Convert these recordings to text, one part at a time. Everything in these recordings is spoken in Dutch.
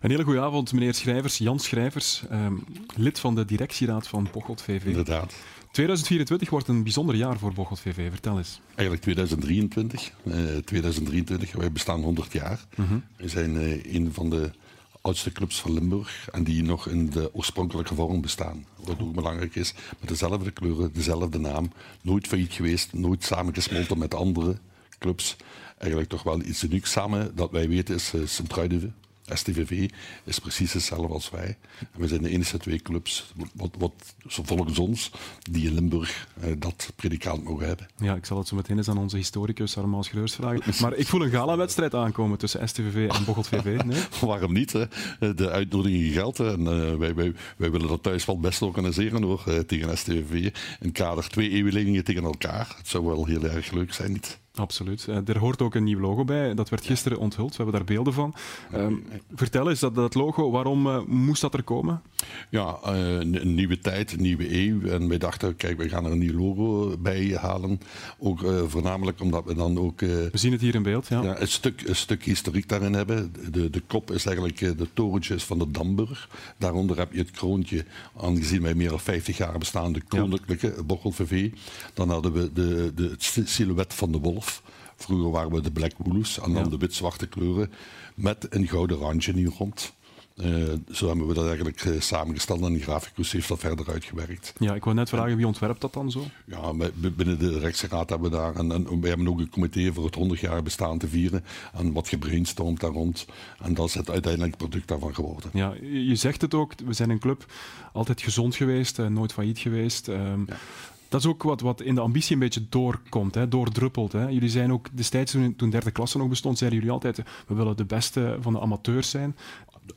Een hele goede avond, meneer Schrijvers, Jan Schrijvers, ehm, lid van de directieraad van Bocholt VV. Inderdaad. 2024 wordt een bijzonder jaar voor Bocholt VV. Vertel eens. Eigenlijk 2023. Uh, 2023, wij bestaan 100 jaar. We zijn uh, een van de oudste clubs van Limburg en die nog in de oorspronkelijke vorm bestaan. Wat ook belangrijk is, met dezelfde kleuren, dezelfde naam. Nooit failliet geweest, nooit samengesmolten met andere clubs. Eigenlijk toch wel iets unieks samen dat wij weten is uh. STVV is precies hetzelfde als wij. En we zijn de enige twee clubs, wat, wat volgens ons, die in Limburg eh, dat predicaat mogen hebben. Ja, ik zal het zo meteen eens aan onze historicus Armaal Schreurs vragen. Maar ik voel een gala-wedstrijd aankomen tussen STVV en Bocholt VV. Nee? Waarom niet? Hè? De uitnodiging geldt. En uh, wij, wij, wij, willen dat thuis wel best organiseren hoor, uh, tegen STVV. In kader twee eeuwelingen tegen elkaar. Het zou wel heel erg leuk zijn, niet? Absoluut. Uh, er hoort ook een nieuw logo bij. Dat werd gisteren onthuld. We hebben daar beelden van. Uh, vertel eens, dat, dat logo, waarom uh, moest dat er komen? Ja, een, een, nieuwe tijd, een nieuwe eeuw. En wij dachten, kijk, we gaan er een nieuw logo bij halen. Ook voornamelijk omdat we dan ook... we zien het hier in beeld, ja. ja een, stuk, een stuk historiek daarin hebben. De, de kop is eigenlijk de torentjes van de Damburg. Daaronder heb je het kroontje, aangezien wij meer dan 50 jaar bestaan, de koninklijke ja. VV. Dan hadden we de, de, het silhouet van de wolf. Vroeger waren we de Black Woolus en dan ja. de wit-zwarte kleuren met een gouden randje hier rond. Uh, zo hebben we dat eigenlijk uh, samengesteld en die graficus heeft dat verder uitgewerkt. Ja, ik wou net vragen, wie ontwerpt dat dan zo? Ja, binnen de rechtsraad hebben we daar, en, en we hebben ook een comité voor het 100 jaar bestaan te vieren en wat gebrainstormd daar rond. En dat is het uiteindelijk product daarvan geworden. Ja, je zegt het ook, we zijn een club altijd gezond geweest, uh, nooit failliet geweest. Um, ja. Dat is ook wat, wat in de ambitie een beetje doorkomt, hè, doordruppelt. Hè. Jullie zijn ook destijds, toen, toen derde klasse nog bestond, zeiden jullie altijd: we willen de beste van de amateurs zijn.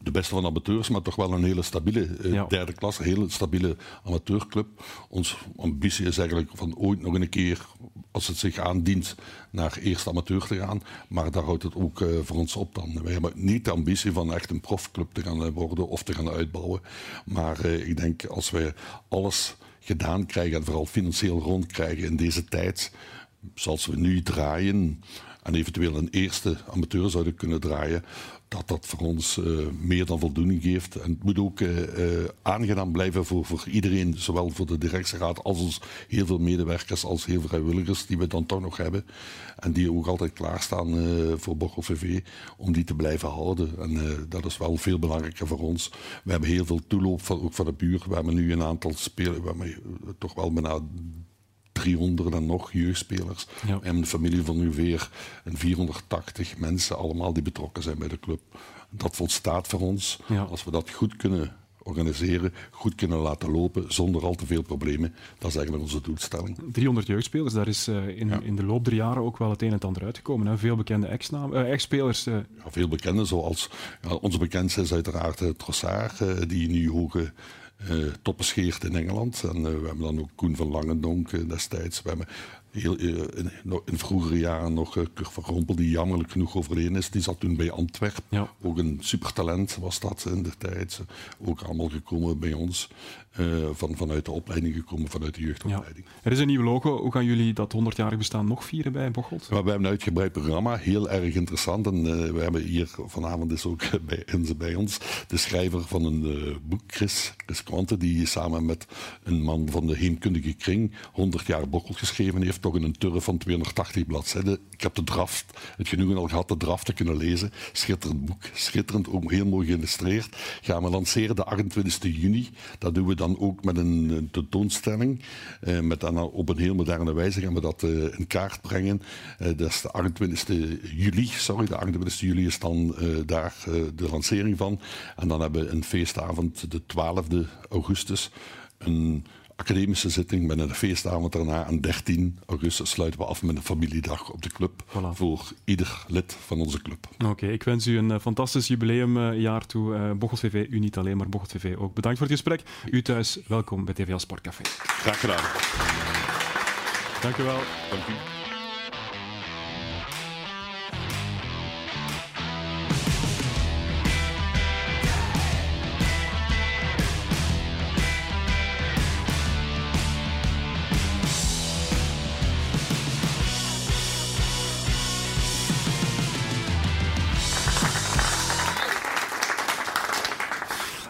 De beste van de amateurs, maar toch wel een hele stabiele ja. derde klasse, een hele stabiele amateurclub. Onze ambitie is eigenlijk van ooit nog een keer, als het zich aandient, naar eerste amateur te gaan. Maar daar houdt het ook uh, voor ons op dan. Wij hebben niet de ambitie van echt een profclub te gaan worden of te gaan uitbouwen. Maar uh, ik denk als wij alles gedaan krijgen en vooral financieel rondkrijgen in deze tijd, zoals we nu draaien en eventueel een eerste amateur zouden kunnen draaien, dat dat voor ons uh, meer dan voldoening geeft. En het moet ook uh, aangenaam blijven voor, voor iedereen, zowel voor de directieraad als ons heel veel medewerkers, als heel veel vrijwilligers die we dan toch nog hebben. En die ook altijd klaarstaan voor Bocholt VV om die te blijven houden. En dat is wel veel belangrijker voor ons. We hebben heel veel toeloop, van, ook van de buurt. We hebben nu een aantal spelers, we hebben toch wel bijna 300 en nog jeugdspelers. Ja. En een familie van ongeveer 480 mensen, allemaal die betrokken zijn bij de club. Dat volstaat voor ons. Ja. Als we dat goed kunnen organiseren, goed kunnen laten lopen, zonder al te veel problemen. Dat is eigenlijk onze doelstelling. 300 jeugdspelers, daar is uh, in, ja. in, de loop der jaren ook wel het een en het ander uitgekomen. Hè? Veel bekende ex-spelers. Uh, uh. ja, veel bekende, zoals onze bekendste is uiteraard Trossard, die nu hoge uh, in Engeland. En uh, we hebben dan ook Koen van Langendonk uh, destijds. We hebben heel, in, in, vroegere jaren nog Kurt van Rompel, die jammerlijk genoeg overleden is. Die zat toen bij Antwerpen. Ja. Ook een supertalent was dat in de tijd. Ook allemaal gekomen bij ons. van, vanuit de opleiding gekomen, vanuit de jeugdopleiding. Ja. Er is een nieuw logo. Hoe gaan jullie dat 100-jarig bestaan nog vieren bij Bocholt? Ja, we hebben een uitgebreid programma. Heel erg interessant. En we hebben hier vanavond is ook bij, bij ons de schrijver van een boek, Chris, Chris Quante, die samen met een man van de heemkundige kring 100 jaar Bocholt geschreven heeft toch in een turf van 280 bladzijden. Ik heb de draft, het genoegen al gehad de draft te kunnen lezen. Schitterend boek, schitterend, ook heel mooi geïllustreerd. Gaan we lanceren de 28 juni. Dat doen we dan ook met een tentoonstelling. Eh, met dan op een heel moderne wijze gaan we dat uh, in kaart brengen. Uh, dat is de 28 juli, sorry, de 28 juli is dan uh, daar de lancering van. En dan hebben we een feestavond, de 12e augustus. Een academische zitting met een feestavond daarna. En 13 augustus sluiten we af met een familiedag op de club. Voilà. Voor ieder lid van onze club. Oké, okay, ik wens u een uh, fantastisch jubileumjaar toe. Uh, Bocholt VV, u niet alleen, maar Bocholt VV ook. Bedankt voor het gesprek. U thuis, welkom bij TVL Sportcafé. Graag gedaan. Dank u wel. Dank u.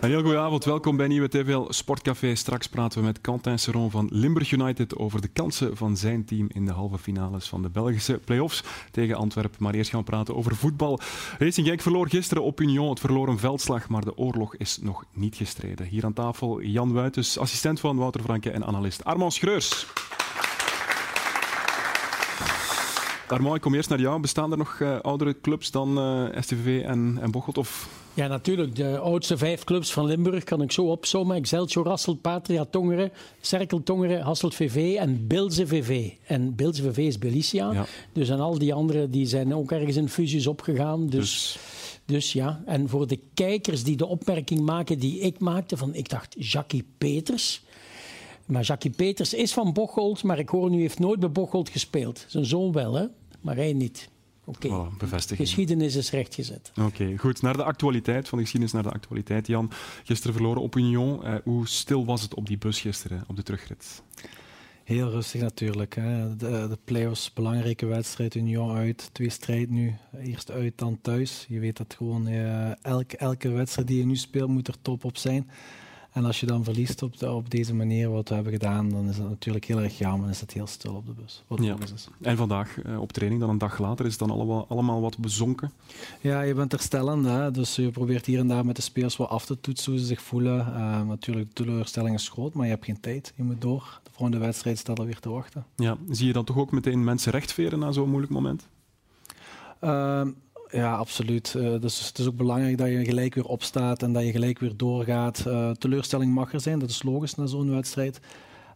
Een heel goede avond, welkom bij Nieuwe TVL Sportcafé. Straks praten we met Quentin Seron van Limburg United over de kansen van zijn team in de halve finales van de Belgische play-offs tegen Antwerpen. Maar eerst gaan we praten over voetbal. Racing Genk verloor gisteren op Union. Het verloor een veldslag, maar de oorlog is nog niet gestreden. Hier aan tafel Jan Wuitens, assistent van Wouter Franke en analist Armand Schreurs. Armand, ik kom eerst naar jou. Bestaan er nog uh, oudere clubs dan uh, STVV en, en Bocholt? Of ja, natuurlijk. De oudste vijf clubs van Limburg kan ik zo opzommen. Excelsior, Hasselt, Patria, Tongeren, Cerkel, Tongeren, Hasselt VV en Bilze VV. En Bilze VV is Belicia. Dus en al die anderen die zijn ook ergens in fusies opgegaan. Dus, dus... dus... ja, en voor de kijkers die de opmerking maken die ik maakte, van ik dacht Jackie Peters. Maar Jackie Peters is van Bocholt, maar ik hoor nu heeft nooit bij Bocholt gespeeld. Zijn zoon wel, hè? Maar hij niet. Oké, okay. geschiedenis is rechtgezet. Oké, goed. Naar de actualiteit, van de geschiedenis naar de actualiteit. Jan, gisteren verloren op Union. Eh, hoe stil was het op die bus gisteren, op de terugrit? Heel rustig natuurlijk. Hè. De, de play-offs, belangrijke wedstrijd, Union uit. Twee strijd nu. Eerst uit, dan thuis. Je weet dat gewoon uh, elke, elke wedstrijd die je nu speelt, moet er top op zijn. En als je dan verliest op, op deze manier wat we hebben gedaan, dan is het natuurlijk heel erg jammer. Dan is het heel stil op de bus. Wat ja. is. En vandaag uh, op training, dan een dag later, is het dan allemaal, allemaal wat bezonken? Ja, je bent herstellend. Hè? Dus je probeert hier en daar met de spelers wat af te toetsen hoe ze zich voelen. Uh, natuurlijk, de teleurstelling is groot, maar je hebt geen tijd. Je moet door. De volgende wedstrijd staat alweer te wachten. Ja, zie je dan toch ook meteen mensen rechtveren na zo'n moeilijk moment? Uh, ja, absoluut. Uh, dus het is ook belangrijk dat je gelijk weer opstaat en dat je gelijk weer doorgaat. Uh, teleurstelling mag er zijn, dat is logisch na zo'n wedstrijd.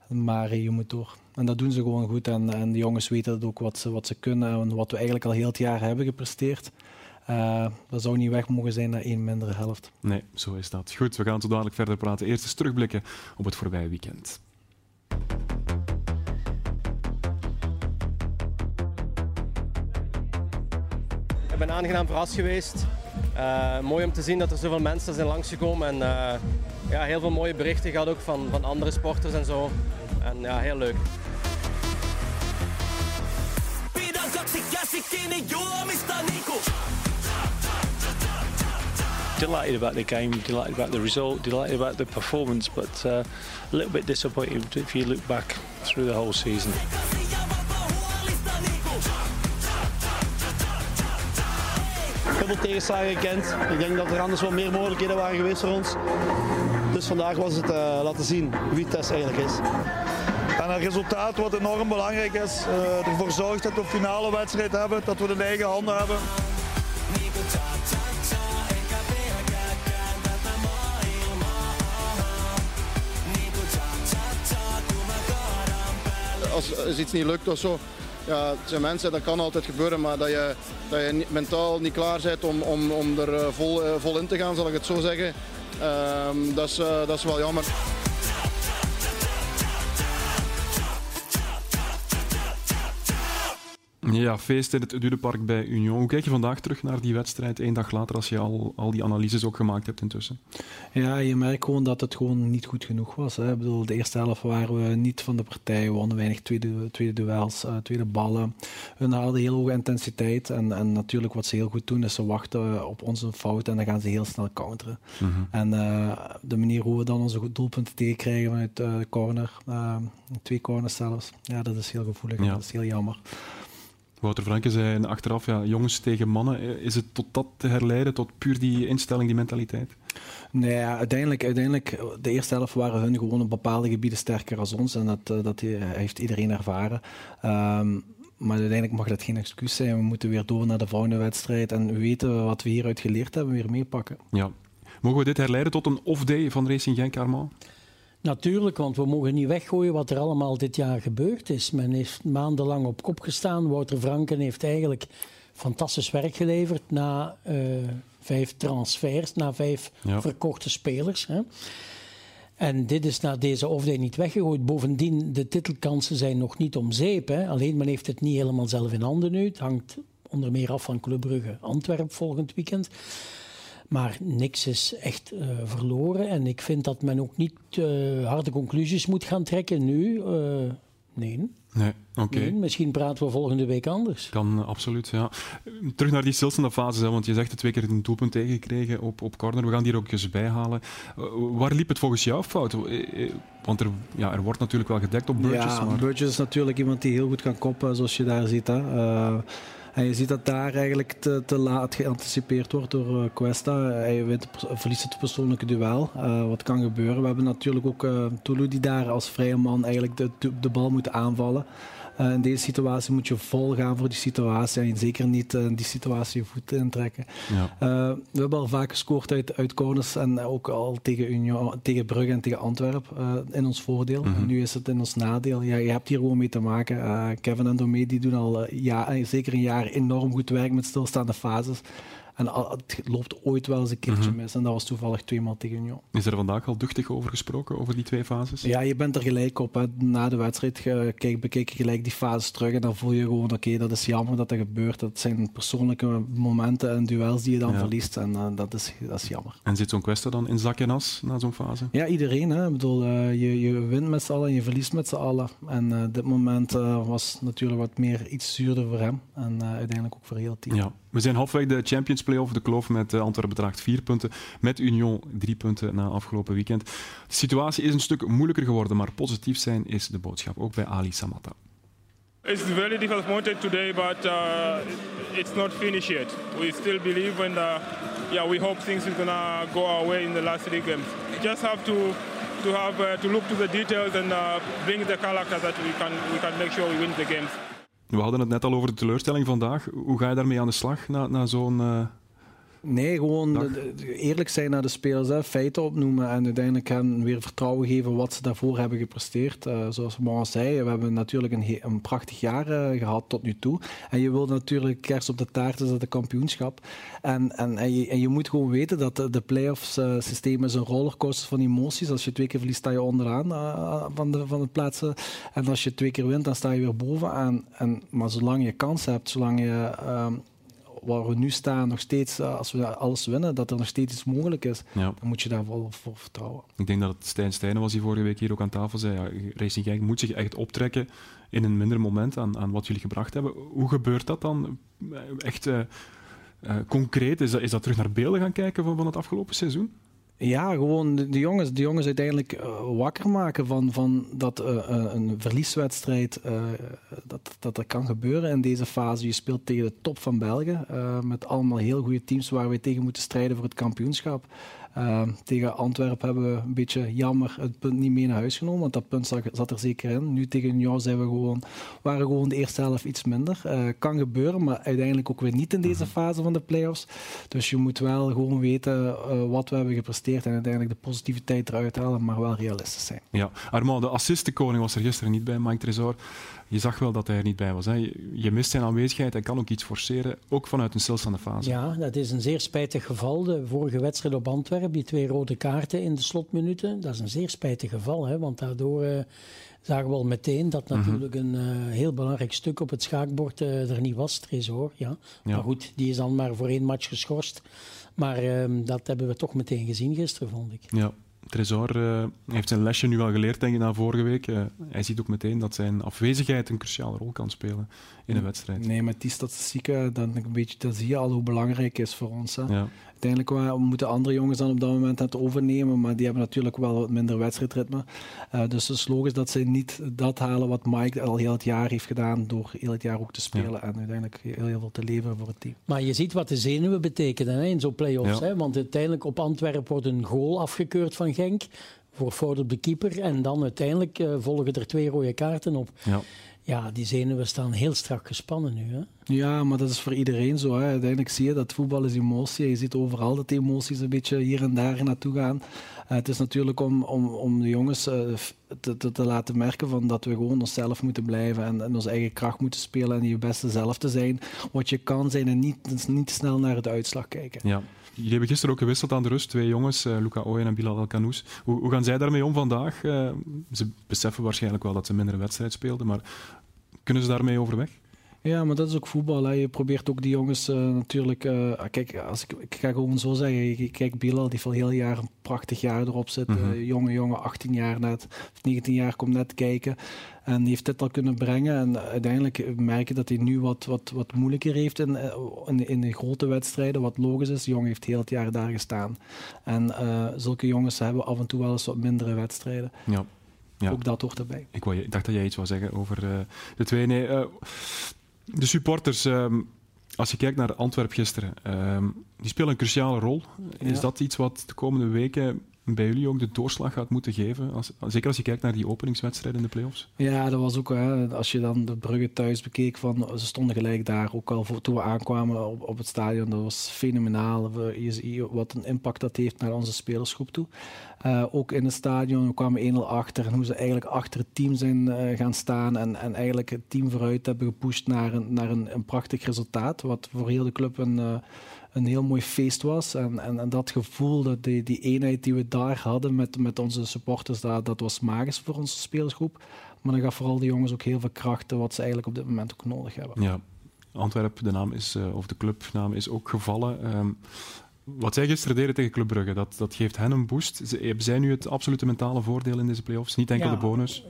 Maar je moet door. En dat doen ze gewoon goed. En, en de jongens weten dat ook wat ze, wat ze kunnen en wat we eigenlijk al heel het jaar hebben gepresteerd. Uh, dat zou niet weg mogen zijn naar één mindere helft. Nee, zo is dat. Goed, we gaan zo dadelijk verder praten. Eerst eens terugblikken op het voorbije weekend. Ik ben aangenaam verrast geweest. Uh, mooi om te zien dat er zoveel mensen zijn langsgekomen. En uh, ja, heel veel mooie berichten gehad ook van, van andere sporters en zo. En ja, heel leuk. Delighted about the game, delighted about the result, delighted about the performance, but uh, a little bit disappointed if you look back through the whole season. Heel veel tegenslagen gekend. Ik denk dat er anders wel meer mogelijkheden waren geweest voor ons. Dus vandaag was het uh, laten zien wie Tess eigenlijk is. En een resultaat wat enorm belangrijk is. Uh, ervoor zorgt dat we een finale wedstrijd hebben, dat we het in eigen handen hebben. Als, als iets niet lukt of zo, ja, het zijn mensen, dat kan altijd gebeuren, maar dat je, dat je mentaal niet klaar bent om, om, om er eh, vol, eh, vol in te gaan, zal ik het zo zeggen. Um, dat, is, uh, dat is wel jammer. Ja, feest in het Dudepark bij Union. Hoe kijk je vandaag terug naar die wedstrijd, één dag later, als je al, al die analyses ook gemaakt hebt intussen? Ja, je merkt gewoon dat het gewoon niet goed genoeg was. Hè. Ik bedoel, de eerste helft waren we niet van de partij. We wonnen weinig tweede, tweede duels, uh, tweede ballen. Hun hadden heel hoge intensiteit. En, en natuurlijk wat ze heel goed doen, is ze wachten op onze fout en dan gaan ze heel snel counteren. Mhm. En uh, de manier hoe we dan onze doelpunten tegenkrijgen vanuit uh, corner, twee corners zelfs, ja, dat is heel gevoelig. Ja. Dat is heel jammer. Wouter Franke zei achteraf, ja, jongens tegen mannen, is het tot dat te herleiden, tot puur die instelling, die mentaliteit? Nee, uiteindelijk, uiteindelijk, de eerste helft waren hun gewoon op bepaalde gebieden sterker als ons en dat, eh, dat heeft iedereen ervaren. Um, maar uiteindelijk mag dat geen excuus zijn. We moeten weer door naar de volgende wedstrijd en weten wat we hieruit geleerd hebben, weer meepakken. Ja. Mogen we dit herleiden tot een off-day van Racing Genk, Armand? Natuurlijk, want we mogen niet weggooien wat er allemaal dit jaar gebeurd is. Men heeft maandenlang op kop gestaan. Wouter Franken heeft eigenlijk fantastisch werk geleverd na uh, vijf transfers, na vijf verkochte spelers. Hè. En dit is na deze off niet weggegooid. Bovendien, de titelkansen zijn nog niet om zeep. Hè. Alleen men heeft het niet helemaal zelf in handen nu. Het hangt onder meer af van Club Brugge Antwerp volgend weekend. Maar niks is echt uh, verloren. En ik vind dat men ook niet uh, harde conclusies moet gaan trekken nu. Uh, Nee. Nee, oké. misschien praten we volgende week anders. Kan, absoluut, ja. Terug naar die stilstaande fases, hè, want je zegt het twee keer een doelpunt tegengekregen op, op corner. We gaan die er ook eens bijhalen. Uh, waar liep het volgens jou fout? Want er, ja, er wordt natuurlijk wel gedekt op Burgess. Ja, maar... Burgess is natuurlijk iemand die heel goed kan koppen, zoals je daar ziet. Hè. Je ziet dat daar eigenlijk te, te laat geanticipeerd wordt door Cuesta. Hij wint, verliest het persoonlijke duel. Uh, wat kan gebeuren? We hebben natuurlijk ook uh, die daar als vrije man eigenlijk de, de bal moet aanvallen. Uh, in deze situatie moet je vol gaan voor die situatie en zeker niet in die situatie je voet intrekken. Ja. Uh, we hebben al vaak gescoord uit, uit corners en ook al tegen, Union, tegen Brugge en tegen Antwerpen uh, in ons voordeel. Mm -hmm. Nu is het in ons nadeel. Ja, je hebt hier gewoon mee te maken. Kevin en Domé die doen al ja, zeker een jaar enorm goed werk met stilstaande fases. En het loopt ooit wel eens een keertje mis. En dat was toevallig tweemaal tegen Union. Is er vandaag al duchtig over gesproken, over die twee fases? Ja, je bent er gelijk op. Hè. Na de wedstrijd kijk, bekijk je gelijk die fases terug. En dan voel je gewoon, oké, okay, dat is jammer dat dat gebeurt. Dat zijn persoonlijke momenten en duels die je dan ja. verliest. En uh, dat, is, dat is jammer. En zit zo'n kwestie dan in zak en as na zo'n fase? Ja, iedereen. Hè. Ik bedoel, uh, je, je wint met z'n allen en je verliest met z'n allen. En uh, dit moment was natuurlijk wat meer iets zuurder voor hem. En uiteindelijk ook voor heel het team. Ja. We zijn halfweg de Champions Playoff. De kloof met Antwerpen bedraagt vier punten. Met Union drie punten na afgelopen weekend. De situatie is een stuk moeilijker geworden, maar positief zijn is de boodschap. Ook bij Ali Samatta. It's very difficult moment today, but uh, it's not finished yet. We still believe and uh, yeah, we hope things are gonna go our way in the last three games. We just have to to have uh, to look to the details and bring the character that we can we can make sure we win the games. We hadden het net al over de teleurstelling vandaag. Hoe ga je daarmee aan de slag na, na zo'n. Nee, gewoon eerlijk zijn naar de spelers, hè, feiten opnoemen en uiteindelijk hen weer vertrouwen geven wat ze daarvoor hebben gepresteerd. Uh, zoals Maran zei, we hebben natuurlijk een, een prachtig jaar uh, gehad tot nu toe. En je wilt natuurlijk kerst op de taart is dat de kampioenschap. En, en, en, je, en je moet gewoon weten dat de, de play-offs uh, systeem is een rollercoaster van emoties. Als je twee keer verliest, sta je onderaan van, de, van de plaatsen. En als je twee keer wint, dan sta je weer bovenaan. En, maar zolang je kans hebt, zolang je waar we nu staan, nog steeds, als we alles winnen, dat er nog steeds iets mogelijk is, ja. dan moet je daar wel voor vertrouwen. Ik denk dat het Stijn Stijnen was die vorige week hier ook aan tafel zei. Ja, Racing Genk moet zich echt optrekken in een minder moment aan, aan wat jullie gebracht hebben. Hoe gebeurt dat dan? Echt uh, uh, concreet, is dat, is dat terug naar beelden gaan kijken van, van het afgelopen seizoen? Ja, gewoon de, jongens, de jongens uiteindelijk uh, wakker maken van, van dat uh, een verlieswedstrijd, uh, dat, dat dat kan gebeuren in deze fase. Je speelt tegen de top van België, met allemaal heel goede teams waar we tegen moeten strijden voor het kampioenschap. Uh, tegen Antwerpen hebben we een beetje jammer het punt niet mee naar huis genomen, want dat punt zat er zeker in. Nu tegen jou zijn we gewoon, waren gewoon de eerste helft iets minder. Uh, kan gebeuren, maar uiteindelijk ook weer niet in deze fase van de playoffs. Dus je moet wel gewoon weten uh, wat we hebben gepresteerd en uiteindelijk de positiviteit eruit halen, maar wel realistisch zijn. Ja, Armand, de assistenkoning was er gisteren niet bij, Mike Tresor je zag wel dat hij er niet bij was. Hè. Je mist zijn aanwezigheid, hij kan ook iets forceren, ook vanuit een stilstaande fase. Ja, dat is een zeer spijtig geval. De vorige wedstrijd op Antwerpen, die twee rode kaarten in de slotminuten, dat is een zeer spijtig geval. Hè, want daardoor uh, zagen we al meteen dat Mhm. natuurlijk een uh, heel belangrijk stuk op het schaakbord uh, er niet was, Tresor. Ja. ja. Maar goed, die is dan maar voor één match geschorst. Maar ehm, dat hebben we toch meteen gezien gisteren, vond ik. Ja. Tresor uh, heeft zijn lesje nu wel geleerd, denk ik, na vorige week. Uh, hij ziet ook meteen dat zijn afwezigheid een cruciale rol kan spelen in een wedstrijd. Nee, met die statistieken, dan, een beetje, dan zie je al hoe belangrijk het is voor ons. Hè. Ja. Uiteindelijk moeten andere jongens dan op dat moment het overnemen, maar die hebben natuurlijk wel wat minder wedstrijdritme. Uh, dus het is logisch dat ze niet dat halen wat Mike al heel het jaar heeft gedaan, door heel het jaar ook te spelen ja. en uiteindelijk heel, heel, veel te leveren voor het team. Maar je ziet wat de zenuwen betekenen hè, in zo'n play-offs. Ja. Hè? Want uiteindelijk op Antwerpen wordt een goal afgekeurd van Genk voor fout op de keeper. En dan uiteindelijk uh, volgen er twee rode kaarten op. Ja. Ja, die zenuwen staan heel strak gespannen nu. Hè? Ja, maar dat is voor iedereen zo. Hè. Uiteindelijk zie je dat voetbal is emotie. Je ziet overal dat de emoties een beetje hier en daar naartoe gaan. Uh, het is natuurlijk om, om, om de jongens uh, te, te, te, laten merken van dat we gewoon onszelf moeten blijven en, en onze eigen kracht moeten spelen en je beste zelf te zijn. Wat je kan zijn en niet, niet snel naar de uitslag kijken. Ja. Jullie hebben gisteren ook gewisseld aan de rust, twee jongens, uh, Luca Ooyen en Bilal El Kanous. Hoe, hoe, gaan zij daarmee om vandaag? ze beseffen waarschijnlijk wel dat ze minder wedstrijd speelden, maar kunnen ze daarmee overweg? Ja, maar dat is ook voetbal. Hè. Je probeert ook die jongens uh, natuurlijk... Uh, kijk, als ik, ik ga gewoon zo zeggen. Kijk, Bilal, die al heel jaar een prachtig jaar erop zit. Mm -hmm. jonge jongen, 18 jaar net, 19 jaar, komt net kijken. En die heeft dit al kunnen brengen. En uiteindelijk merk je dat hij nu wat, wat, wat moeilijker heeft in, in, in de grote wedstrijden. Wat logisch is. De jongen heeft heel het jaar daar gestaan. En zulke jongens hebben af en toe wel eens wat mindere wedstrijden. Ja. Ja. Ook dat hoort erbij. Ik, wou, ik, dacht dat jij iets wou zeggen over uh, de twee. Nee, uh, de supporters, um, als je kijkt naar Antwerp gisteren, um, die spelen een cruciale rol. Is ja. dat iets wat de komende weken bij jullie ook de doorslag gaat moeten geven? Als, zeker als je kijkt naar die openingswedstrijd in de play-offs. Ja, dat was ook, hè, als je dan de Brugge thuis bekeek, van, ze stonden gelijk daar, ook al voor, toen we aankwamen op, op het stadion, dat was fenomenaal. Je ziet wat een impact dat heeft naar onze spelersgroep toe. Uh, ook in het stadion, we kwamen 1-0 achter en hoe ze eigenlijk achter het team zijn uh, gaan staan en, en eigenlijk het team vooruit hebben gepusht naar een, naar een, een prachtig resultaat, wat voor heel de club een... Uh, een heel mooi feest was. En, en, dat gevoel, dat die, die eenheid die we daar hadden met, met onze supporters, dat, dat was magisch voor onze spelersgroep. Maar dan gaf vooral de jongens ook heel veel krachten, wat ze eigenlijk op dit moment ook nodig hebben. Ja, Antwerpen, de naam is, uh, of de clubnaam is ook gevallen. Um, wat zij gisteren deden tegen Club Brugge, dat, dat geeft hen een boost. Ze, hebben zij nu het absolute mentale voordeel in deze play-offs? Niet enkel ja, de bonus?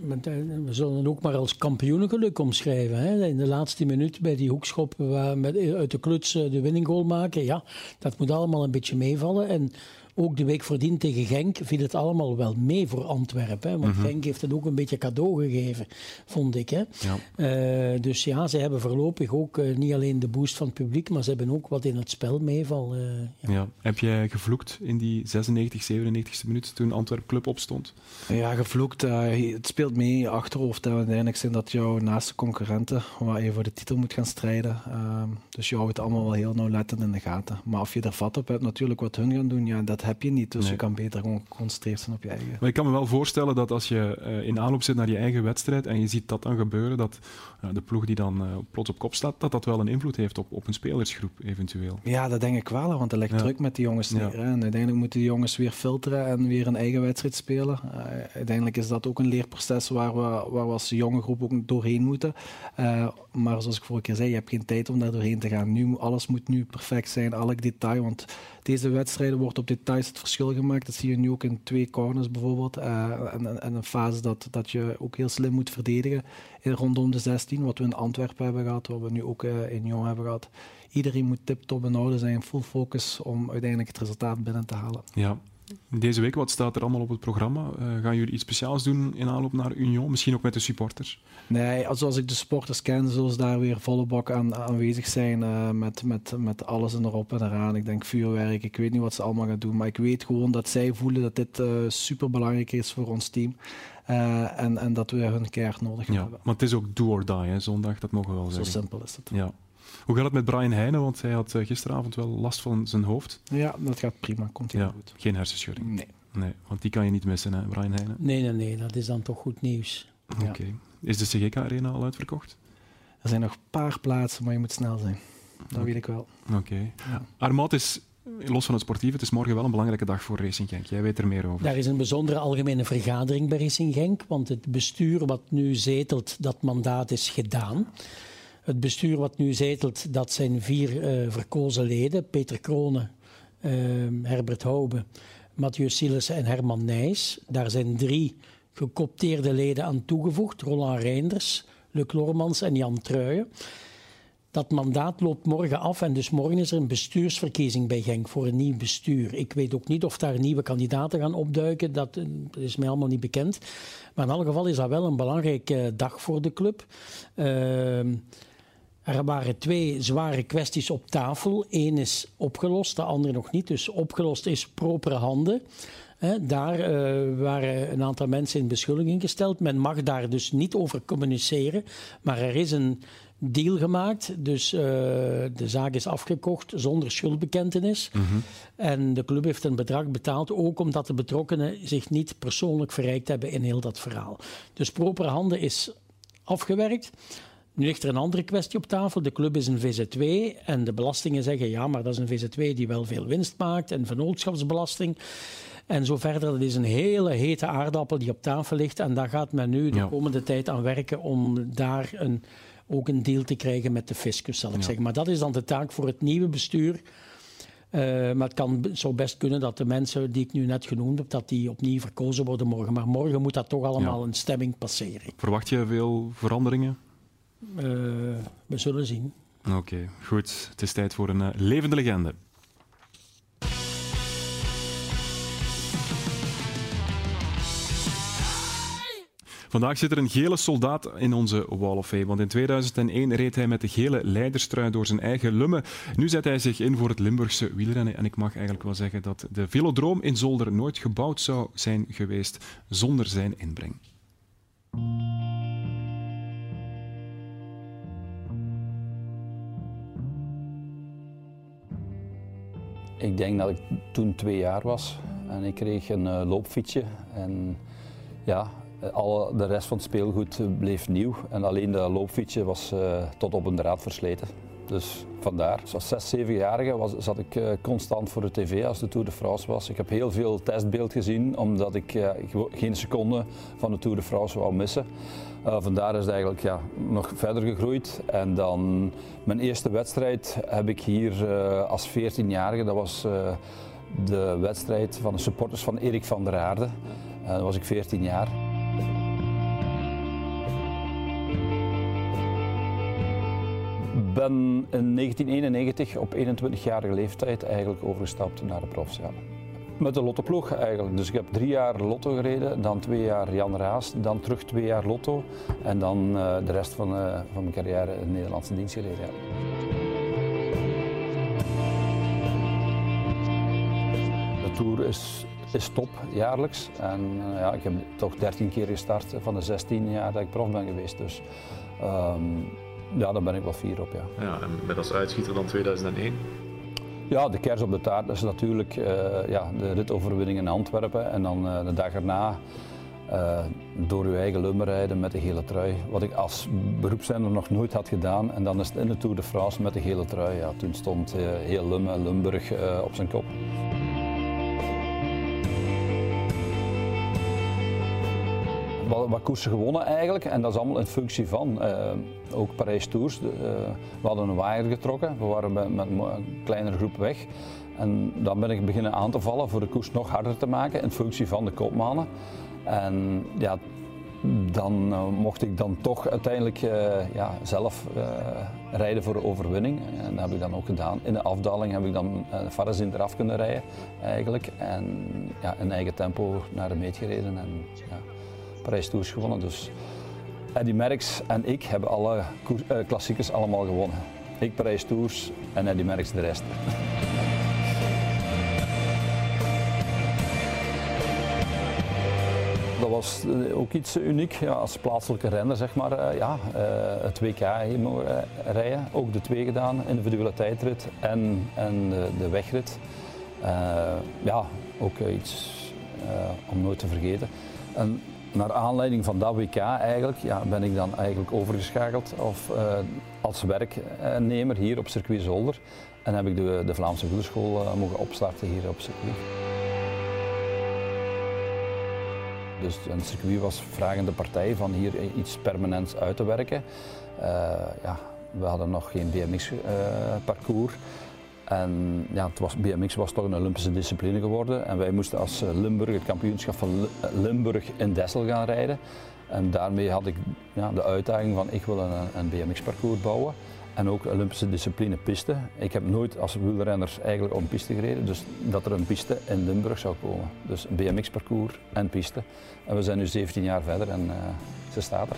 We zullen het ook maar als kampioenengeluk omschrijven. Hè? In de laatste minuut bij die hoekschop waar met, uit de kluts de winninggoal maken. Ja, dat moet allemaal een beetje meevallen. En ook de week voordien tegen Genk viel het allemaal wel mee voor Antwerpen. Hè? Want mm -hmm. Genk heeft het ook een beetje cadeau gegeven, vond ik. Hè? Ja. Uh, dus ja, ze hebben voorlopig ook uh, niet alleen de boost van het publiek, maar ze hebben ook wat in het spel meeval. Uh, ja. ja. Heb jij gevloekt in die 96, 97 minuut toen Antwerp Club opstond? Ja, gevloekt. het speelt mee in je achterhoofd. Hè. Uiteindelijk zijn dat jouw naaste concurrenten waar je voor de titel moet gaan strijden. Ehm, dus je houdt het allemaal wel heel nauwlettend in de gaten. Maar of je er vat op hebt, natuurlijk wat hun gaan doen, ja, dat heb je niet. Dus nee. je kan beter gewoon geconcentreerd zijn op je eigen. Maar ik kan me wel voorstellen dat als je uh, in aanloop zit naar je eigen wedstrijd en je ziet dat dan gebeuren, dat uh, de ploeg die dan uh, plots op kop staat, dat dat wel een invloed heeft op, op een spelersgroep eventueel. Ja, dat denk ik wel, want er ligt ja. druk met die jongens neer. Ja. En uiteindelijk moeten die jongens weer filteren en weer een eigen wedstrijd spelen. uiteindelijk is dat ook een leerproces waar we, waar we als jonge groep ook doorheen moeten. maar zoals ik vorige keer zei, je hebt geen tijd om daar doorheen te gaan. Nu, alles moet nu perfect zijn, elk detail, want deze wedstrijden wordt op details het verschil gemaakt. Dat zie je nu ook in twee corners bijvoorbeeld. Uh, en, en, een fase dat, dat je ook heel slim moet verdedigen rondom de 16. Wat we in Antwerpen hebben gehad, wat we nu ook uh, in Jong hebben gehad. Iedereen moet tip-top in orde zijn, full focus om uiteindelijk het resultaat binnen te halen. Ja, deze week, wat staat er allemaal op het programma? Uh, gaan jullie iets speciaals doen in aanloop naar Union? Misschien ook met de supporters? Nee, als, als ik de supporters ken, zullen ze daar weer volle bak aan, aanwezig zijn. Uh, met, met, met alles erop en eraan. Ik denk vuurwerk, ik weet niet wat ze allemaal gaan doen. Maar ik weet gewoon dat zij voelen dat dit uh, super belangrijk is voor ons team. en, en dat we hun keihard nodig ja, hebben. Maar het is ook do or die, hè, zondag, dat mogen we wel Zo zeggen. Zo simpel is het. Ja. Hoe gaat het met Brian Heijnen? Want hij had gisteravond wel last van zijn hoofd. Ja, dat gaat prima. Komt heel ja, goed. Geen hersenschudding? Nee. Nee, want die kan je niet missen, hè, Brian Heijnen? Nee, nee, nee. Dat is dan toch goed nieuws. Oké. Okay. Ja. Is de CGK-arena al uitverkocht? Er zijn nog een paar plaatsen, maar je moet snel zijn. Dat okay. weet ik wel. Oké. Okay. Ja. Armaat is los van het sportief, het is morgen wel een belangrijke dag voor Racing Genk. Jij weet er meer over. Daar is een bijzondere algemene vergadering bij Racing Genk, want het bestuur wat nu zetelt, dat mandaat is gedaan. Het bestuur wat nu zetelt, dat zijn vier uh, verkozen leden. Peter Kronen, uh, Herbert Hoube, Mathieu Sielissen en Herman Nijs. Daar zijn drie gecopteerde leden aan toegevoegd. Roland Reinders, Luc Lormans en Jan Truijen. Dat mandaat loopt morgen af en dus morgen is er een bestuursverkiezing bij Genk voor een nieuw bestuur. Ik weet ook niet of daar nieuwe kandidaten gaan opduiken, dat, dat is mij allemaal niet bekend. Maar in elk geval is dat wel een belangrijke dag voor de club. Uh, er waren twee zware kwesties op tafel. Eén is opgelost, de andere nog niet. Dus opgelost is propere handen. Daar uh, waren een aantal mensen in beschuldiging gesteld. Men mag daar dus niet over communiceren. Maar er is een deal gemaakt. Dus uh, de zaak is afgekocht zonder schuldbekentenis. Mhm. En de club heeft een bedrag betaald, ook omdat de betrokkenen zich niet persoonlijk verrijkt hebben in heel dat verhaal. Dus propere handen is afgewerkt. Nu ligt er een andere kwestie op tafel. De club is een VZW en de belastingen zeggen ja, maar dat is een VZW die wel veel winst maakt en vennootschapsbelasting. En zo verder. Dat is een hele hete aardappel die op tafel ligt. En daar gaat men nu de Ja. komende tijd aan werken om daar een ook een deal te krijgen met de fiscus, zal ik zeggen. Maar dat is dan de taak voor het nieuwe bestuur. Uh, maar het kan, zou best kunnen dat de mensen die ik nu net genoemd heb, dat die opnieuw verkozen worden morgen. Maar morgen moet dat toch allemaal een stemming passeren. Verwacht je veel veranderingen? Uh, we zullen zien. Oké, goed. Het is tijd voor een uh, levende legende. Vandaag zit er een gele soldaat in onze Wall of Fame. Want in 2001 reed hij met de gele leiderstrui door zijn eigen lumme. Nu zet hij zich in voor het Limburgse wielrennen. En ik mag eigenlijk wel zeggen dat de velodroom in Zolder nooit gebouwd zou zijn geweest zonder zijn inbreng. Ik denk dat ik toen twee jaar was en ik kreeg een uh, loopfietsje. En ja, alle, de rest van het speelgoed bleef nieuw en alleen de loopfietsje was tot op een draad versleten. Dus vandaar. Als 6, 7-jarige zat ik uh, constant voor de tv als de Tour de France was. Ik heb heel veel testbeeld gezien, omdat ik geen seconde van de Tour de France wou missen. Uh, vandaar is het eigenlijk ja, nog verder gegroeid. En dan mijn eerste wedstrijd heb ik hier als 14-jarige. Dat was de wedstrijd van de supporters van Erik van der Aarde. dan was ik 14 jaar. Ben in 1991 op 21-jarige leeftijd eigenlijk overgestapt naar de profs. Met de lottoploeg eigenlijk. Dus ik heb drie jaar lotto gereden, dan twee jaar Jan Raas, dan terug twee jaar lotto en dan uh, de rest van, uh, van mijn carrière in de Nederlandse dienst gereden. Ja. De Tour is, is top, jaarlijks. En uh, ja, ik heb toch 13 keer gestart van de 16 jaar dat ik prof ben geweest. Dus, um, ja, daar ben ik wel fier op. Ja. Ja, en met als uitschieter dan 2001? Ja, de kers op de taart is natuurlijk uh, ja, de ritoverwinning in Antwerpen. En dan uh, de dag erna uh, door uw eigen lummer rijden met de gele trui. Wat ik als beroepszender nog nooit had gedaan. En dan is het in de Tour de France met de gele trui. Ja, toen stond heel Lumme, Lumburg op zijn kop. Wat, koersen gewonnen eigenlijk. En dat is allemaal in functie van uh, ook Parijs Tours. De, uh, we hadden een waaier getrokken, we waren met, een kleinere groep weg. En dan ben ik beginnen aan te vallen voor de koers nog harder te maken in functie van de koopmannen. En ja, dan uh, mocht ik dan toch uiteindelijk ja, zelf rijden voor de overwinning. En dat heb ik dan ook gedaan. In de afdaling heb ik dan uh, Farazin eraf kunnen rijden eigenlijk. En ja, in eigen tempo naar de meet gereden. En, ja, Parijs Tours gewonnen. Dus Eddy Merckx en ik hebben alle uh, klassiekers allemaal gewonnen. Ik Parijs Tours en Eddy Merckx de rest. Dat was eh, ook iets uniek ja, als plaatselijke renner, zeg maar. Uh, ja, het WK rijden. Ook de twee gedaan, individuele tijdrit en, en de, de wegrit. ja, ook iets om nooit te vergeten. En naar aanleiding van dat WK eigenlijk, ja, ben ik dan eigenlijk overgeschakeld of, uh, als werknemer hier op circuit Zolder. En heb ik de, de Vlaamse wielerschool uh, mogen opstarten hier op circuit. Dus een circuit was vragende partij van hier iets permanents uit te werken. Uh, ja, we hadden nog geen BMX-parcours. En ja, het was, BMX was toch een Olympische discipline geworden. En wij moesten als eh, Limburg het kampioenschap van eh, Limburg in Dessel gaan rijden. En daarmee had ik ja, de uitdaging van ik wil een, een BMX-parcours bouwen. En ook Olympische discipline piste. Ik heb nooit als wielrenner eigenlijk op een piste gereden, dus dat er een piste in Limburg zou komen. Dus een BMX-parcours en piste. En we zijn nu 17 jaar verder en uh, ze staat er.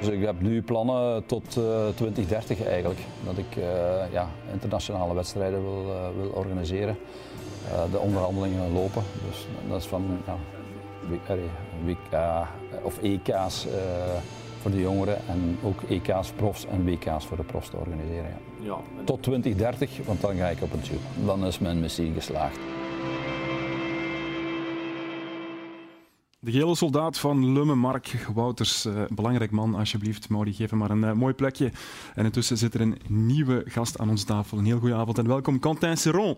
Dus ik heb nu plannen tot uh, eh, 2030 eigenlijk. Dat ik uh, ja, internationale wedstrijden wil, uh, wil organiseren. de onderhandelingen lopen. Dus dat is van ja, WK of EK's voor de jongeren en ook EK's profs en WK's voor de profs te organiseren. Ja. ja Tot 2030, want dan ga ik op een tube. Dan is mijn missie geslaagd. De gele soldaat van Lumme, Mark Wouters. Uh, belangrijk man, alsjeblieft. Mauri, geef hem maar een uh, mooi plekje. En intussen zit er een nieuwe gast aan ons tafel. Een heel goede avond en welkom, Quentin Serron.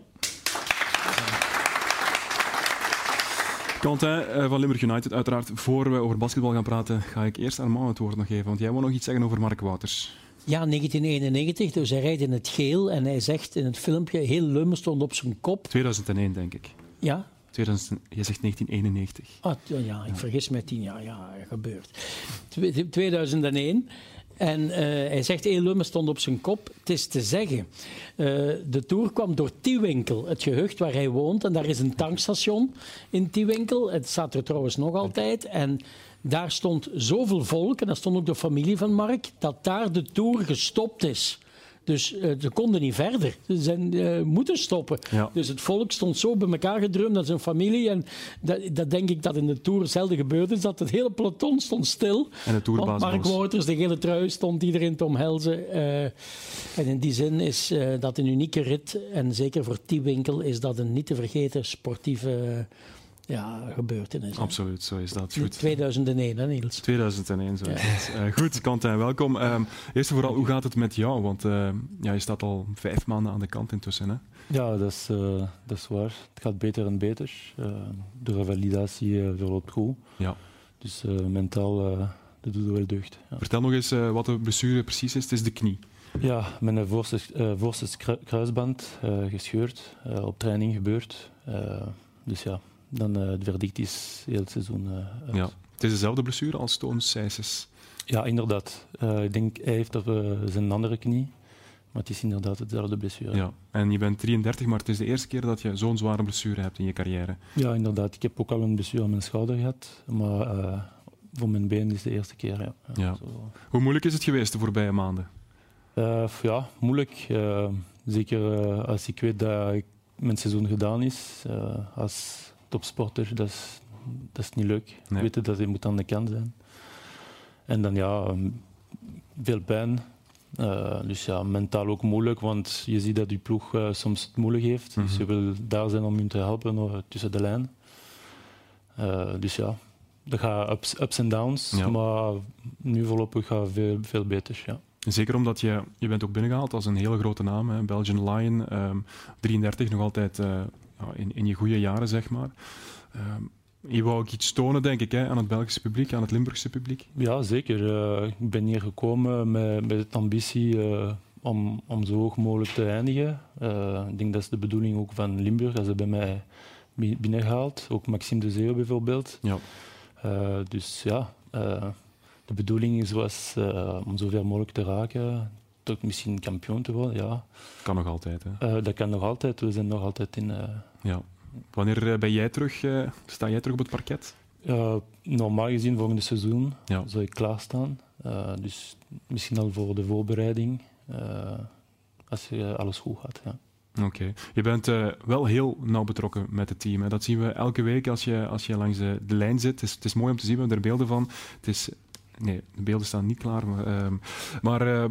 Quentin van Limburg United, uiteraard. Voor we over basketbal gaan praten, ga ik eerst Armand het woord nog geven. Want jij wil nog iets zeggen over Mark Wouters. Ja, 1991. Dus hij rijdt in het geel en hij zegt in het filmpje: heel Lummen stond op zijn kop. 2001, denk ik. Ja? 2000, je zegt 1991. Ah, ja, ik vergis me tien jaar. Ja, gebeurt. 2001. En uh, hij zegt, Lummen stond op zijn kop. Het is te zeggen, uh, de Tour kwam door Tiewinkel, het gehucht waar hij woont. En daar is een tankstation in Tiewinkel. Het staat er trouwens nog altijd. En daar stond zoveel volk, en dat stond ook de familie van Mark, dat daar de Tour gestopt is. Dus uh, ze konden niet verder. Ze zijn uh, moeten stoppen. Dus het volk stond zo bij elkaar gedrumd als een familie. En dat, dat, denk ik dat in de Tour zelden gebeurd is. Dat het hele peloton stond stil. En de Want Mark Wouters, de gele trui, stond iedereen te omhelzen. Uh, en in die zin is dat een unieke rit. En zeker voor Winkel is dat een niet te vergeten sportieve ja, gebeurtenis. Absoluut, zo is dat. Goed. 2001, hè Niels? 2001, zo is ja. Uh, goed, Quentin, welkom. Um, eerst en vooral, hoe gaat het met jou? Want uh, ja, je staat al vijf maanden aan de kant intussen, hè? Ja, dat is, uh, dat is waar. Het gaat beter en beter. de revalidatie verloopt goed. Ja. Dus mentaal, dat doet wel deugd. Ja. Vertel nog eens wat de blessure precies is. Het is de knie. Ja, mijn voorste, voorste kruisband gescheurd, op training gebeurd. dus ja, dan uh, het verdict is heel het seizoen uh, Ja. Het is dezelfde blessure als Toon Seises. Ja, inderdaad. Uh, ik denk, hij heeft op zijn andere knie. Maar het is inderdaad hetzelfde blessure. Ja. En je bent 33, maar het is de eerste keer dat je zo'n zware blessure hebt in je carrière. Ja, inderdaad. Ik heb ook al een blessure aan mijn schouder gehad. Maar voor mijn been is het de eerste keer. Ja. ja. Hoe moeilijk is het geweest de voorbije maanden? ja, moeilijk. zeker als ik weet dat ik mijn seizoen gedaan is. als topsporter, dat is, dat is niet leuk. Nee. Weten dat je moet aan de kant zijn. En dan ja, ehm, veel pijn. Uh, dus ja, mentaal ook moeilijk, want je ziet dat je ploeg uh, soms het moeilijk heeft. Dus je mhm. wil daar zijn om je te helpen uh, tussen de lijn. dus ja, dat gaat ups, ups en downs, maar nu voorlopig gaat veel, veel beter. Ja. Zeker omdat je, je bent ook binnengehaald als een hele grote naam. Hè. Belgian Lion, um, 33, nog altijd in, in je goede jaren, zeg maar. Ehm, je wou ook iets tonen, denk ik, hè, aan het Belgische publiek, aan het Limburgse publiek? Ja, zeker. Uh, ik ben hier gekomen met, met de ambitie uh, om, om zo hoog mogelijk te eindigen. Uh, ik denk dat is de bedoeling ook van Limburg, als ze bij mij binnengehaald. Ook Maxime de Zeeuw bijvoorbeeld. Ja. dus ja, de bedoeling was om zoveel mogelijk te raken, toch misschien kampioen te worden, ja. Kan nog altijd, hè? dat kan nog altijd. We zijn nog altijd in ja. Wanneer eh, ben jij terug, uh, sta jij terug op het parket? Uh, normaal gezien volgende seizoen ja. zal ik klaarstaan. Uh, dus misschien al voor de voorbereiding, als alles goed gaat. Ja. Oké. Je bent wel heel nauw betrokken met het team. Hè. Dat zien we elke week als je, als je langs de, de lijn zit. Het is, het is, mooi om te zien, we hebben er beelden van. Het is, nee, de beelden staan niet klaar. Maar, ehm, maar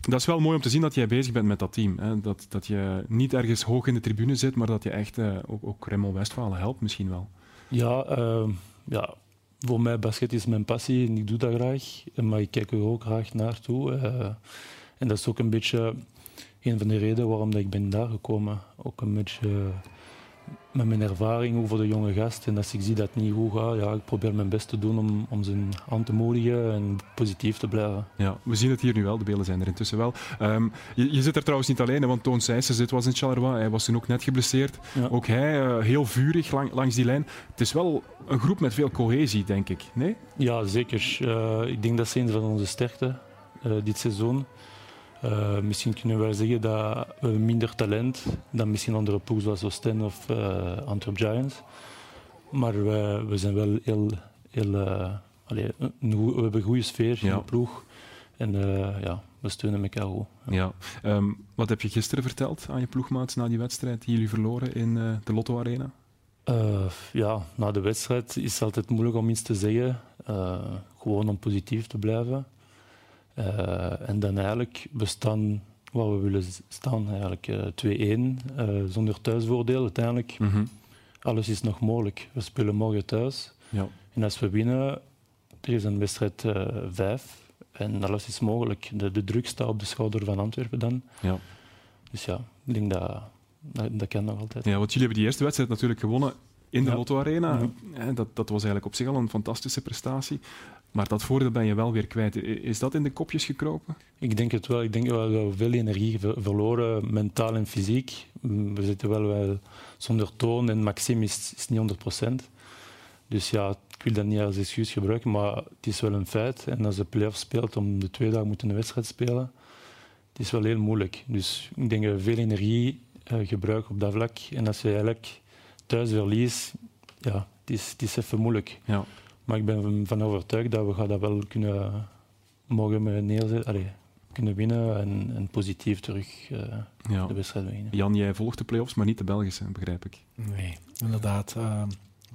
dat is wel mooi om te zien dat jij bezig bent met dat team. Hè? Dat, dat je niet ergens hoog in de tribune zit, maar dat je echt uh, ook, ook Remmel Westfalen helpt misschien wel. Ja, uh, ja, voor mij basket is mijn passie en ik doe dat graag. Maar ik kijk er ook graag naartoe. Uh, en dat is ook een beetje een van de redenen waarom dat ik ben daar gekomen. Ook een beetje met mijn ervaring over de jonge gast. En als ik zie dat het niet goed gaat, ja, ik probeer mijn best te doen om, om ze aan te moedigen en positief te blijven. Ja, we zien het hier nu wel, de beelden zijn er intussen wel. Um, je, je, zit er trouwens niet alleen, want Toon Sijssen zit was in Charleroi, hij was toen ook net geblesseerd. Ook hij uh, heel vurig lang, langs die lijn. Het is wel een groep met veel cohesie, denk ik, nee? Ja, zeker. Uh, ik denk dat is een van onze sterkte uh, dit seizoen. Uh, misschien kunnen we wel zeggen dat we minder talent dan misschien andere ploegen zoals Oostende of uh, Antwerp Giants. Maar we, we zijn wel heel... heel uh, allee, een, we hebben een goede sfeer in de ploeg. En ja, we steunen elkaar goed. Ja. Um, wat heb je gisteren verteld aan je ploegmaats na die wedstrijd die jullie verloren in de Lotto Arena? ja, na de wedstrijd is het altijd moeilijk om iets te zeggen. gewoon om positief te blijven. Uh, en dan eigenlijk, we staan waar we willen staan, eigenlijk uh, 2-1, uh, zonder thuisvoordeel uiteindelijk. Mm -hmm. Alles is nog mogelijk. We spelen morgen thuis. Ja. En als we winnen, er is een wedstrijd 5 uh, en alles is mogelijk. De, de druk staat op de schouder van Antwerpen dan. Ja. Dus ja, ik denk dat, dat, dat kan nog altijd. Ja, want jullie hebben die eerste wedstrijd natuurlijk gewonnen in de Lotto Arena. Dat, dat was eigenlijk op zich al een fantastische prestatie. Maar dat voordeel ben je wel weer kwijt. Is dat in de kopjes gekropen? Ik denk het wel. Ik denk wel dat we veel energie verloren, mentaal en fysiek. Mm, we zitten wel, wel zonder toon en Maxime is, is niet 100%. Dus ja, ik wil dat niet als excuus gebruiken, maar het is wel een feit. En als de play-off speelt, om de twee dagen moeten een wedstrijd spelen, het is wel heel moeilijk. Dus ik denk dat we veel energie uh, gebruiken op dat vlak. En als je eigenlijk thuis verliest, ja, het is, het is even moeilijk. Ja. Maar ik ben van overtuigd dat we gaan dat wel kunnen mogen neerzetten. Allee, kunnen winnen en, en positief terug uh, de wedstrijd winnen. Jan, jij volgt de play-offs, maar niet de Belgische, begrijp ik. Nee, inderdaad. Uh,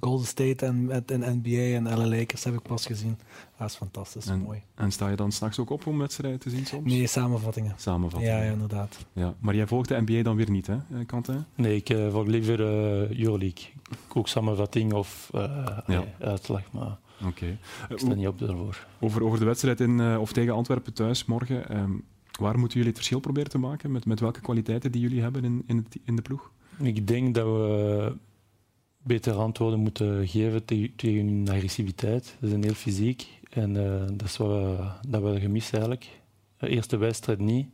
Golden State en, en NBA en LA Lakers heb ik pas gezien. Dat is fantastisch, en, mooi. En sta je dan s'nachts ook op om wedstrijden te zien soms? Nee, samenvattingen. Samenvattingen. Ja, ja inderdaad. Ja, maar jij volgt de NBA dan weer niet, hè, eh, Quentin? Nee, ik uh, volg liever uh, Euroleague. Ook samenvatting of uh, ja. uitslag, maar Oké. Okay. ik sta niet op daarvoor. Over, over de wedstrijd in, of tegen Antwerpen thuis morgen. Um, waar moeten jullie het verschil proberen te maken? Met, met welke kwaliteiten die jullie hebben in, in, het, in de ploeg? Ik denk dat we betere antwoorden moeten geven tegen, hun agressiviteit. Ze zijn heel fysiek en uh, dat is wat we, dat we gemist eigenlijk. De eerste wedstrijd niet.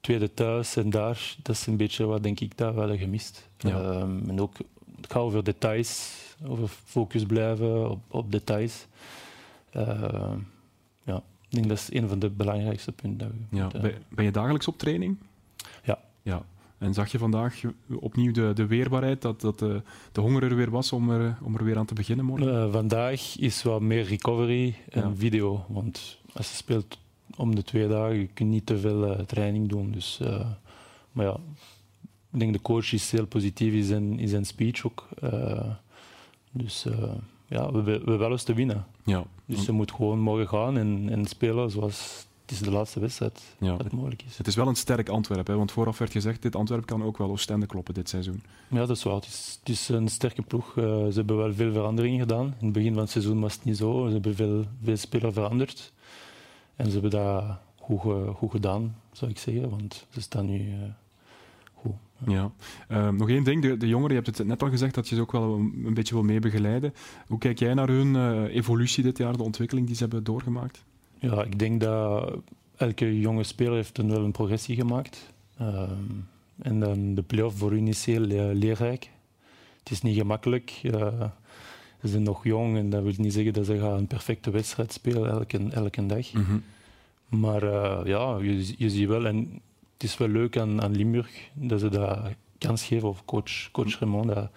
Tweede thuis en daar, dat is een beetje wat denk ik dat we hadden gemist. Ja. Um, en ook, het gaat over details, over focus blijven op, op details. Uh, ja, ik denk dat is een van de belangrijkste punten. Ja. Ben, ben je dagelijks op training? Ja. ja. En zag je vandaag opnieuw de, de weerbaarheid, dat, dat de, de honger er weer was om er, om er weer aan te beginnen morgen? Uh, vandaag is wat meer recovery en video. Want als je speelt om de twee dagen, je kunt niet te veel uh, training doen. Dus, uh, maar ja, ik denk de coach is heel positief in zijn, in zijn speech ook. dus ja, we, we hebben wel eens te winnen. Ja. Dus ze moet gewoon morgen gaan en, en spelen zoals het is de laatste wedstrijd ja. dat het mogelijk is. Het is wel een sterk Antwerpen, want vooraf werd gezegd dit Antwerpen kan ook wel Oostende kloppen dit seizoen. Ja, dat is waar. Het is, het is een sterke ploeg. Uh, ze hebben wel veel veranderingen gedaan. In het begin van het seizoen was het niet zo. Ze hebben veel, veel spelers veranderd. En ze hebben dat goed, goed gedaan, zou ik zeggen, want ze staan nu uh, goed. Ja. Uh, nog één ding, de, de, jongeren, je hebt het net al gezegd dat je ze ook wel een, een beetje wil mee begeleiden. Hoe kijk jij naar hun uh, evolutie dit jaar, de ontwikkeling die ze hebben doorgemaakt? Ja, ik denk dat elke jonge speler heeft een, wel een progressie gemaakt. Uh, en dan de play-off voor hun is heel uh, leerrijk. Het is niet gemakkelijk. Uh, ze zijn nog jong en dat wil niet zeggen dat ze gaan een perfecte wedstrijd spelen elke, elke dag. Mm -hmm. Maar eh, ja, je, je ziet wel, en het is wel leuk aan, aan Limburg dat ze dat kans geven, of coach, coach Raymond dat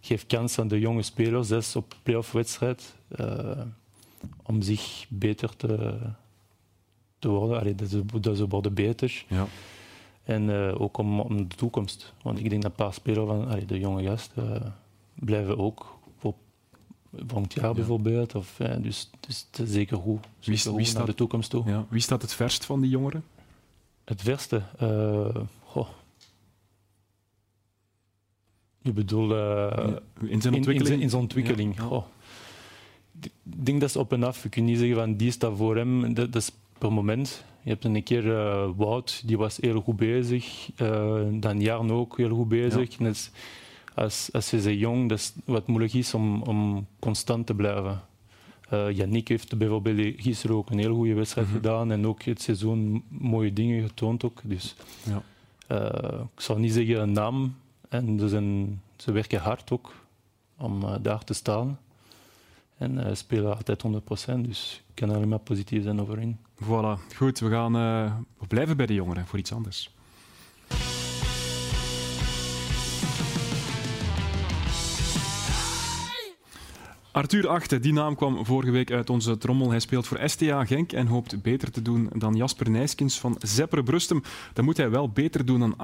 geeft kans aan de jonge spelers, zelfs op play-off wedstrijd om zich beter te, te worden. Allee, dat, ze, dat ze worden beter. Ja. En uh, ook om, om de toekomst. Want ik denk dat een paar spelers van allee, de jonge gasten uh, blijven ook op volgend jaar ja. bijvoorbeeld. Of, uh, dus, dus het is zeker goed, zeker wie, wie staat, naar de toekomst toe. Ja. Wie staat het verst van die jongeren? Het verste? Goh. Je bedoelt... in zijn ontwikkeling? In, zijn ontwikkeling. Ja. Denk dat is op en af. Je kunt niet zeggen van die staat voor hem. Dat, dat is per moment. Je hebt een keer uh, Wout, die was heel goed bezig. Uh, dan Jarno ook heel goed bezig. Ja. Als, als je ze jong, dat is wat moeilijk is om, om constant te blijven. Uh, Yannick heeft bijvoorbeeld gisteren ook een heel goede wedstrijd mm -hmm. gedaan en ook het seizoen mooie dingen getoond ook. Dus ja. ik zou niet zeggen een naam. En ze, zijn, ze werken hard ook om daar te staan. En uh, spelen altijd 100%, dus ik kan alleen maar positief zijn over. Voilà, goed. We, gaan, uh, we blijven bij de jongeren voor iets anders. Arthur Achte, die naam kwam vorige week uit onze trommel. Hij speelt voor STA Genk en hoopt beter te doen dan Jasper Nijskens van Zeppere Brustem. Dan moet hij wel beter doen dan 38-72.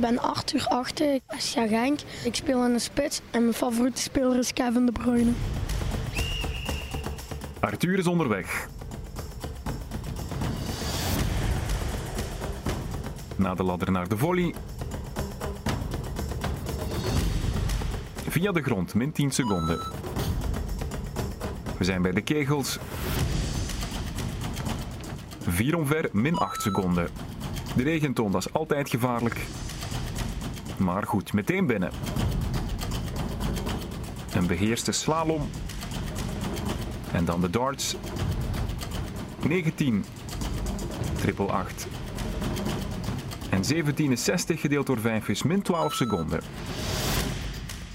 Ik ben Arthur Achte, SCA Genk. Ik speel in de spits en mijn favoriete speler is Kevin De Bruyne. Arthur is onderweg. Na de ladder naar de volley. Via de grond, min 10 seconden. We zijn bij de kegels. Vier omver, min 8 seconden. De regenton, dat is altijd gevaarlijk. Maar goed, meteen binnen. Een beheerste slalom. En dan de darts. 19. Triple 8. En 17 is 60 gedeeld door 5 is min 12 seconden.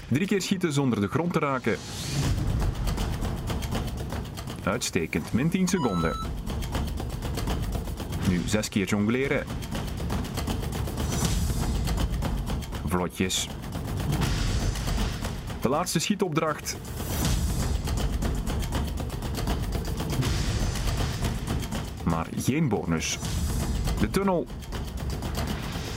Drie keer schieten zonder de grond te raken. Uitstekend, min 10 seconden. Nu zes keer jongleren. Vlotjes. De laatste schietopdracht. Maar geen bonus. De tunnel.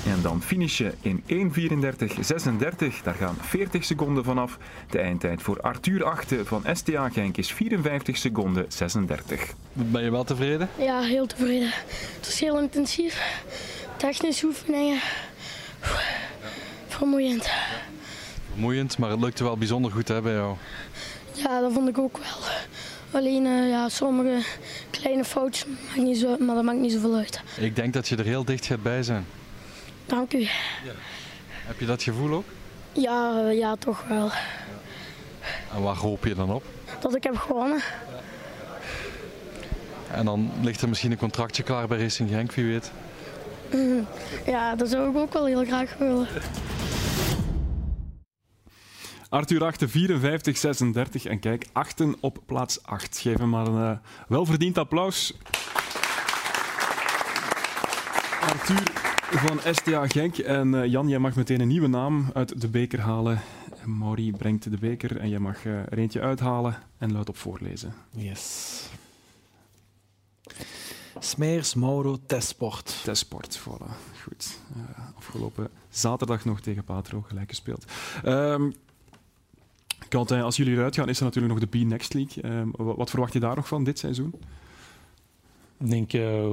En dan finishen in 1.34.36. Daar gaan 40 seconden vanaf. De eindtijd voor Arthur Achte van STA Genk is 54 seconden 36. Ben je wel tevreden? Ja, heel tevreden. Het was heel intensief. Technische oefeningen. Vermoeiend. Vermoeiend, maar het lukte wel bijzonder goed hè, bij jou. Ja, dat vond ik ook wel. Alleen uh, ja, sommige kleine foutjes, maakt niet zo, maar dat maakt niet zoveel uit. Ik denk dat je er heel dicht gaat bij zijn. Dank u. Ja. Heb je dat gevoel ook? Ja, uh, ja toch wel. Ja. En waar hoop je dan op? Dat ik heb gewonnen. En dan ligt er misschien een contractje klaar bij Racing Genk, wie weet. Mm, ja, dat zou ik ook wel heel graag willen. Arthur Achte, 54, 36 en kijk, achten op plaats 8. Geef hem maar een uh, welverdiend applaus. Arthur van STA Genk. En uh, Jan, jij mag meteen een nieuwe naam uit de beker halen. Mauri brengt de beker en jij mag uh, er eentje uithalen en luid op voorlezen. Yes. Smeers Mauro Testsport. Testsport, voilà. Goed. Uh, afgelopen zaterdag nog tegen Patro gelijk gespeeld. Um, Quentin, als jullie eruit gaan, is er natuurlijk nog de B-Next League. Um, wat verwacht je daar nog van dit seizoen? Ik denk, uh,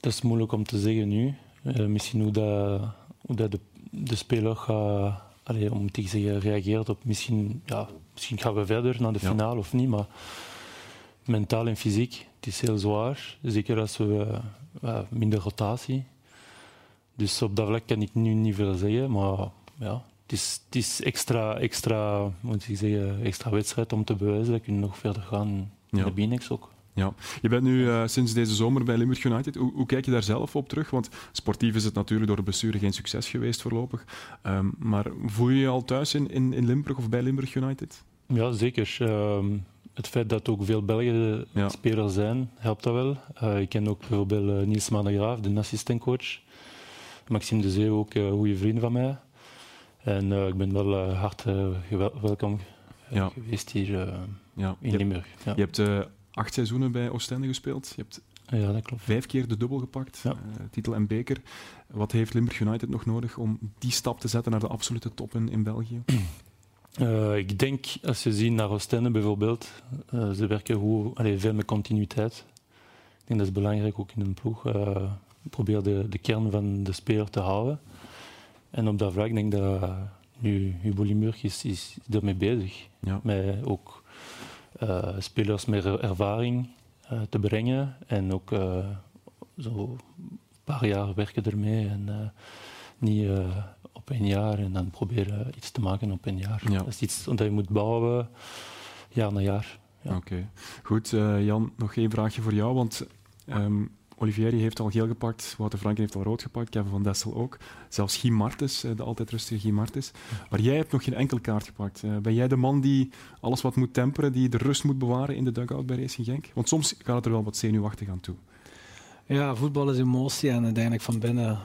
dat is moeilijk om te zeggen nu. Uh, misschien hoe, dat, hoe dat de, de speler gaat, allee, om te zeggen, reageert op misschien, ja, misschien gaan we verder naar de finale ja. of niet, maar mentaal en fysiek, het is heel zwaar. Zeker als we uh, minder rotatie. Dus op dat vlak kan ik nu niet veel zeggen, maar ja, het is, het is extra, extra, moet ik zeggen, extra wedstrijd om te bewijzen dat je nog verder gaan in ja. de Binex ook. Ja. Je bent nu uh, sinds deze zomer bij Limburg United. Hoe, hoe, kijk je daar zelf op terug? Want sportief is het natuurlijk door de blessure geen succes geweest voorlopig. Um, maar voel je je al thuis in, in, in, Limburg of bij Limburg United? Ja, zeker. Um, het feit dat ook veel Belgen ja. spelers zijn, helpt dat wel. Uh, ik ken ook bijvoorbeeld uh, Niels Manegraaf, de assistentcoach. Maxime de Zee, ook een goede vriend van mij. En uh, ik ben wel uh, hard uh, welkom ja. geweest hier ja. in Limburg. Ja. Je hebt acht seizoenen bij Oostende gespeeld. Je hebt ja, dat klopt. vijf keer de dubbel gepakt, titel en beker. Wat heeft Limburg United nog nodig om die stap te zetten naar de absolute top in, in België? ik denk, als je ziet naar Oostende bijvoorbeeld, ze werken hoe, allez, veel met continuïteit. Ik denk dat is belangrijk ook in een ploeg. probeer de, de kern van de speler te houden. En op dat vlak denk ik dat nu Hugo Limburg is, is ermee bezig. Ja. Met ook uh, spelers met ervaring uh, te brengen. En ook zo een paar jaar werken ermee. En niet op één jaar en dan proberen iets te maken op één jaar. Ja. Dat is iets dat je moet bouwen jaar na jaar. Ja. Oké, okay. goed. Jan, nog één vraagje voor jou. Want um, Olivieri heeft al geel gepakt, Wouter Franken heeft al rood gepakt, Kevin van Dessel ook. Zelfs Guy Martens, de altijd rustige Guy Martens. Maar jij hebt nog geen enkel kaart gepakt. Ben jij de man die alles wat moet temperen, die de rust moet bewaren in de dugout bij Racing Genk? Want soms gaat het er wel wat zenuwachtig aan toe. Ja, voetbal is emotie en uiteindelijk van binnen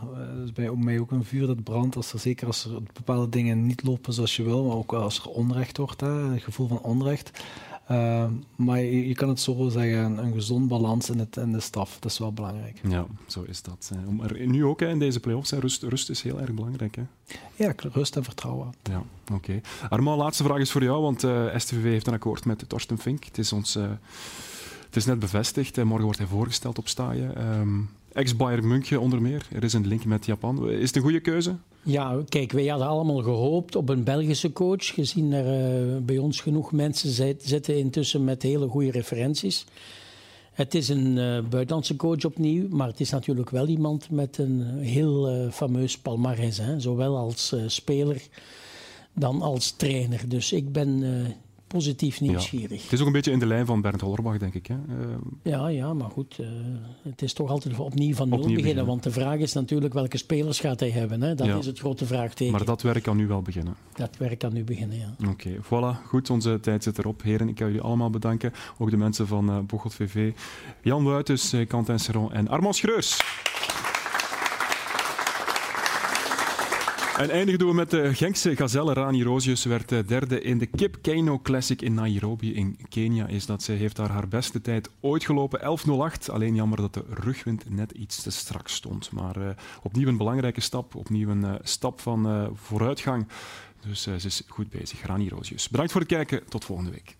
is bij mij ook een vuur dat brandt. Als er, zeker als er bepaalde dingen niet lopen zoals je wil, maar ook als er onrecht wordt, hè, een gevoel van onrecht. Uh, maar je, je, kan het zo zeggen, een, een gezond balans in, het, in de staf, dat is wel belangrijk. Ja, zo is dat. Maar nu ook hè, in deze play-offs, hè, rust, rust is heel erg belangrijk. Hè? Ja, rust en vertrouwen. Ja, oké. Okay. Armand, laatste vraag is voor jou, want uh, STVV heeft een akkoord met Torsten Fink. Het is, ons, uh, het is net bevestigd, morgen wordt hij voorgesteld op staaien. Um, Ex-Bayern München onder meer, er is een link met Japan. Is het een goede keuze? Ja, kijk, wij hadden allemaal gehoopt op een Belgische coach. Gezien er uh, bij ons genoeg mensen zitten intussen met hele goede referenties. Het is een uh, buitenlandse coach opnieuw, maar het is natuurlijk wel iemand met een heel uh, fameus palmarès. Hè? Zowel als speler dan als trainer. Dus ik ben positief nieuwsgierig. Het is ook een beetje in de lijn van Bernd Hollerbach, denk ik. Hè? Uh, ja, ja, maar goed. Uh, het is toch altijd opnieuw van nul beginnen, beginnen, Want de vraag is natuurlijk welke spelers gaat hij hebben. Hè? Dat ja. is het grote vraagteken. Maar dat werk kan nu wel beginnen. Dat werk kan nu beginnen, ja. Oké, okay, voilà. Goed, onze tijd zit erop. Heren, ik kan jullie allemaal bedanken. Ook de mensen van uh, Bocholt VV. Jan Wuitens, Quentin Serron en Armand Schreurs. En eindigen we met de Genkse gazelle Rani Roosjes. werd derde in de Kip Keino Classic in Nairobi in Kenia. Is dat zij heeft daar haar beste tijd ooit gelopen, 11.08. Alleen jammer dat de rugwind net iets te strak stond. Maar uh, opnieuw een belangrijke stap, opnieuw een uh, stap van vooruitgang. Dus ze is goed bezig, Rani Roosjes. Bedankt voor het kijken, tot volgende week.